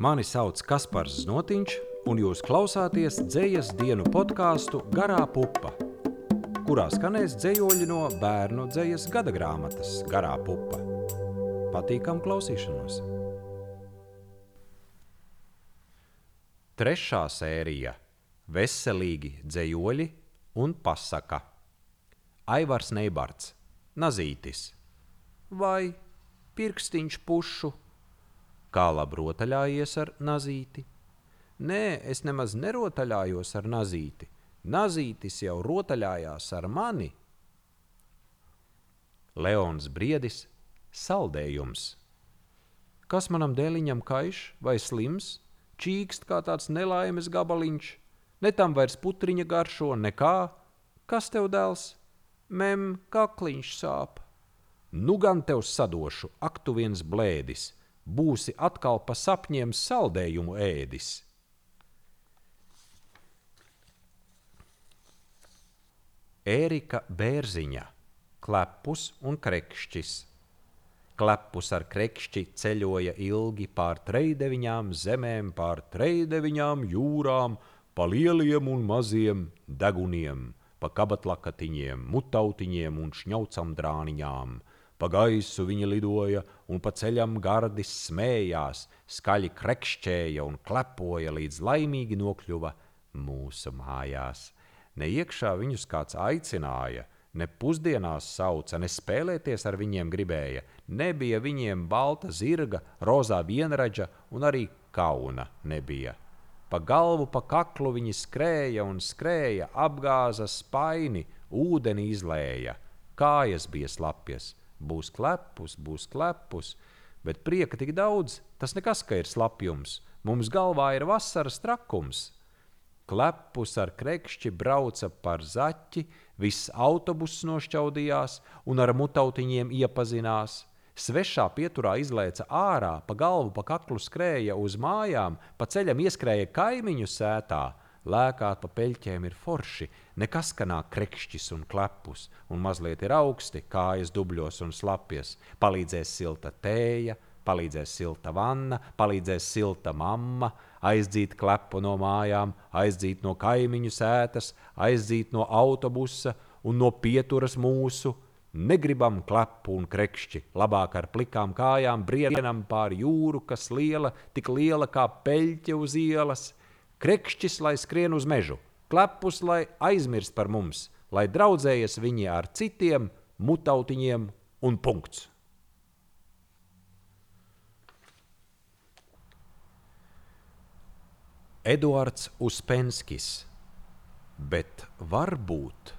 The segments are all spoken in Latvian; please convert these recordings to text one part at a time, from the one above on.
Mani sauc Kaspars Znotiņš, un jūs klausāties dzējas dienu podkāstu Garā pupa, kurā skanēs dzējoļi no bērnu dzējas gada grāmatas Garā pupa. Patīkam klausīšanos! Trešā sērija – Veselīgi dzējoļi un pasaka. Aivars Neibards, Nazītis vai pirkstiņš pušu – Kā labi rotaļājies ar nazīti? Nē, es nemaz nerotaļājos ar nazīti. Nazītis jau rotaļājās ar mani. Leons Briedis, saldējums. Kas manam dēliņam kaiš vai slims, čīkst kā tāds nelaimes gabaliņš, ne tam vairs putriņa garšo, nekā. Kas tev dēls? Mem, kakliņš sāp. Nu gan tev sadošu, ak tu viens blēdis! Būsi atkal pa sapņiem saldējumu ēdis. Ērika Bērziņa, klepus un krekšķis. Klepus ar krekšķi ceļoja ilgi pār treideviņām zemēm, pār treideviņām jūrām, pa lieliem un maziem deguniem, pa kabatlakatiņiem, mutautiņiem un šņaucam drāniņām – Pa gaisu viņi lidoja, un pa ceļam gardi smējās, skaļi krekšķēja un klepoja, līdz laimīgi nokļuva mūsu mājās. Ne iekšā viņus kāds aicināja, ne pusdienās sauca, ne spēlēties ar viņiem gribēja. Nebija viņiem balta zirga, rozā vienraģa un arī kauna nebija. Pa galvu, pa kaklu viņi skrēja un skrēja, apgāza spaini, ūdeni izlēja, kājas bija slapjas Būs klepus, būs klepus, bet prieka tik daudz, tas nekas, ka ir slapjums. Mums galvā ir vasaras trakums. Klepus ar krekšķi brauca par zaķi, viss autobuss nošķaudījās un ar mutautiņiem iepazinās. Svešā pieturā izlaica ārā, pa galvu, pa kaklu skrēja uz mājām, pa ceļam ieskrēja kaimiņu sētā Lēkāt pa peļķēm ir forši, nekas kā nāk krekšķis un klepus, un mazliet ir augsti, kājas dubļos un slapjas. Palīdzēs silta tēja, palīdzēs silta vanna, palīdzēs silta mamma, aizdzīt klepu no mājām, aizdzīt no kaimiņu sētas, aizdzīt no autobusa un no pieturas mūsu. Negribam klepu un krekšķi, labāk ar plikām kājām brienam pāri jūru, kas liela, tik liela kā peļķe uz ielas Krekšķis, lai skrien uz mežu, klepus, lai aizmirst par mums, lai draudzējas viņi ar citiem mutautiņiem un punkts. Eduards Uspenskis, bet varbūt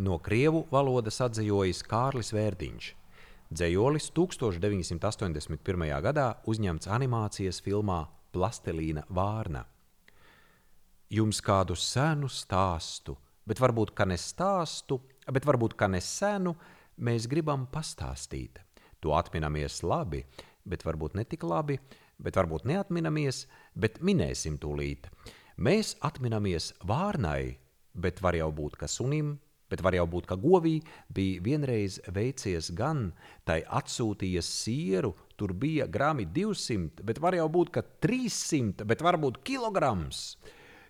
no krievu valodas atzījojis Kārlis Vērdiņš. Dzējolis 1981. gadā uzņemts animācijas filmā plastelīna vārna. Jums kādu senu stāstu, bet varbūt ka ne stāstu, bet varbūt ka ne senu, mēs gribam pastāstīt. To atminamies labi, bet varbūt ne tik labi, bet varbūt neatminamies, bet minēsim tūlīt. Mēs atminamies vārnai, bet var jau būt, ka sunim Bet var jau būt, ka govī bija vienreiz veicies gan, tai atsūtījies sieru, tur bija grami 200, bet var jau būt, ka 300, bet varbūt kilograms.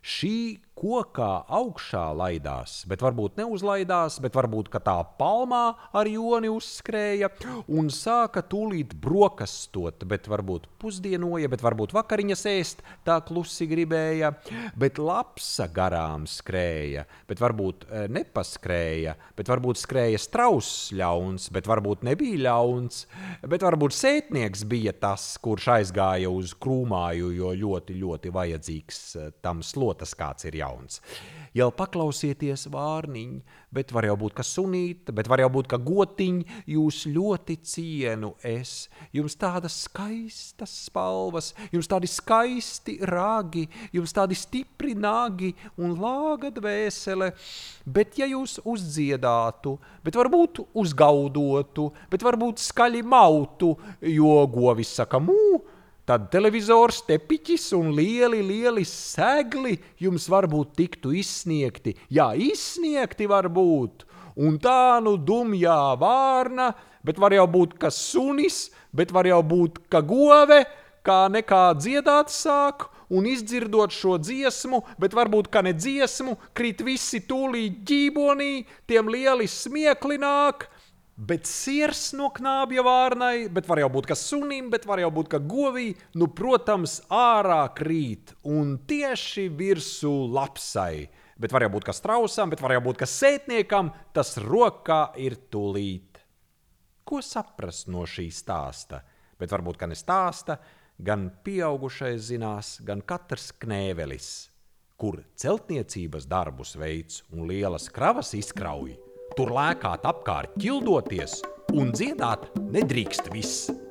Šī kokā augšā laidās, bet varbūt neuzlaidās, bet varbūt tā palmā ar joni uzskrēja un sāka tūlīt brokastot, bet varbūt pusdienoja, bet varbūt vakariņas ēst, tā klusi gribēja, bet lapsa garām skrēja, bet varbūt e, nepaskrēja, bet varbūt skrēja strauss ļauns, bet varbūt nebija ļauns, bet varbūt sētnieks bija tas, kurš aizgāja uz krūmāju, jo ļoti, ļoti vajadzīgs e, tam slotas kāds ir jau jauns. Jau paklausieties vārniņi, bet var jau būt, ka sunīta, bet var jau būt, ka gotiņi, jūs ļoti cienu es. Jums tādas skaistas spalvas, jums tādi skaisti ragi, jums tādi stipri nagi un lāga dvēsele. Bet ja jūs uzdziedātu, bet varbūt uzgaudotu, bet varbūt skaļi mautu, jo govis saka mū, Tad televizors, tepiķis un lieli, lieli segli jums varbūt tiktu izsniegti. Jā, izsniegti varbūt. Un tā nu dumjā vārna, bet var jau būt, ka sunis, bet var jau būt, ka gove, kā nekā dziedāt sāku, un izdzirdot šo dziesmu, bet varbūt kā ne dziesmu, krīt visi tūlīt ģībonī, tiem lieli smiekli nāk. Bet sirs no knābja vārnai, bet var jau būt, ka sunim, bet var jau būt, ka govī, nu, protams, ārā krīt un tieši virsū lapsai. Bet var jau būt, ka strausam, bet var jau būt, ka sētniekam tas rokā ir tūlīt. Ko saprast no šī stāsta? Bet varbūt, ka ne stāsta, gan pieaugušais zinās, gan katrs knēvelis, kur celtniecības darbus veids un lielas kravas izkrauj tur lēkāt apkārt, ķildoties un dziedāt nedrīkst viss.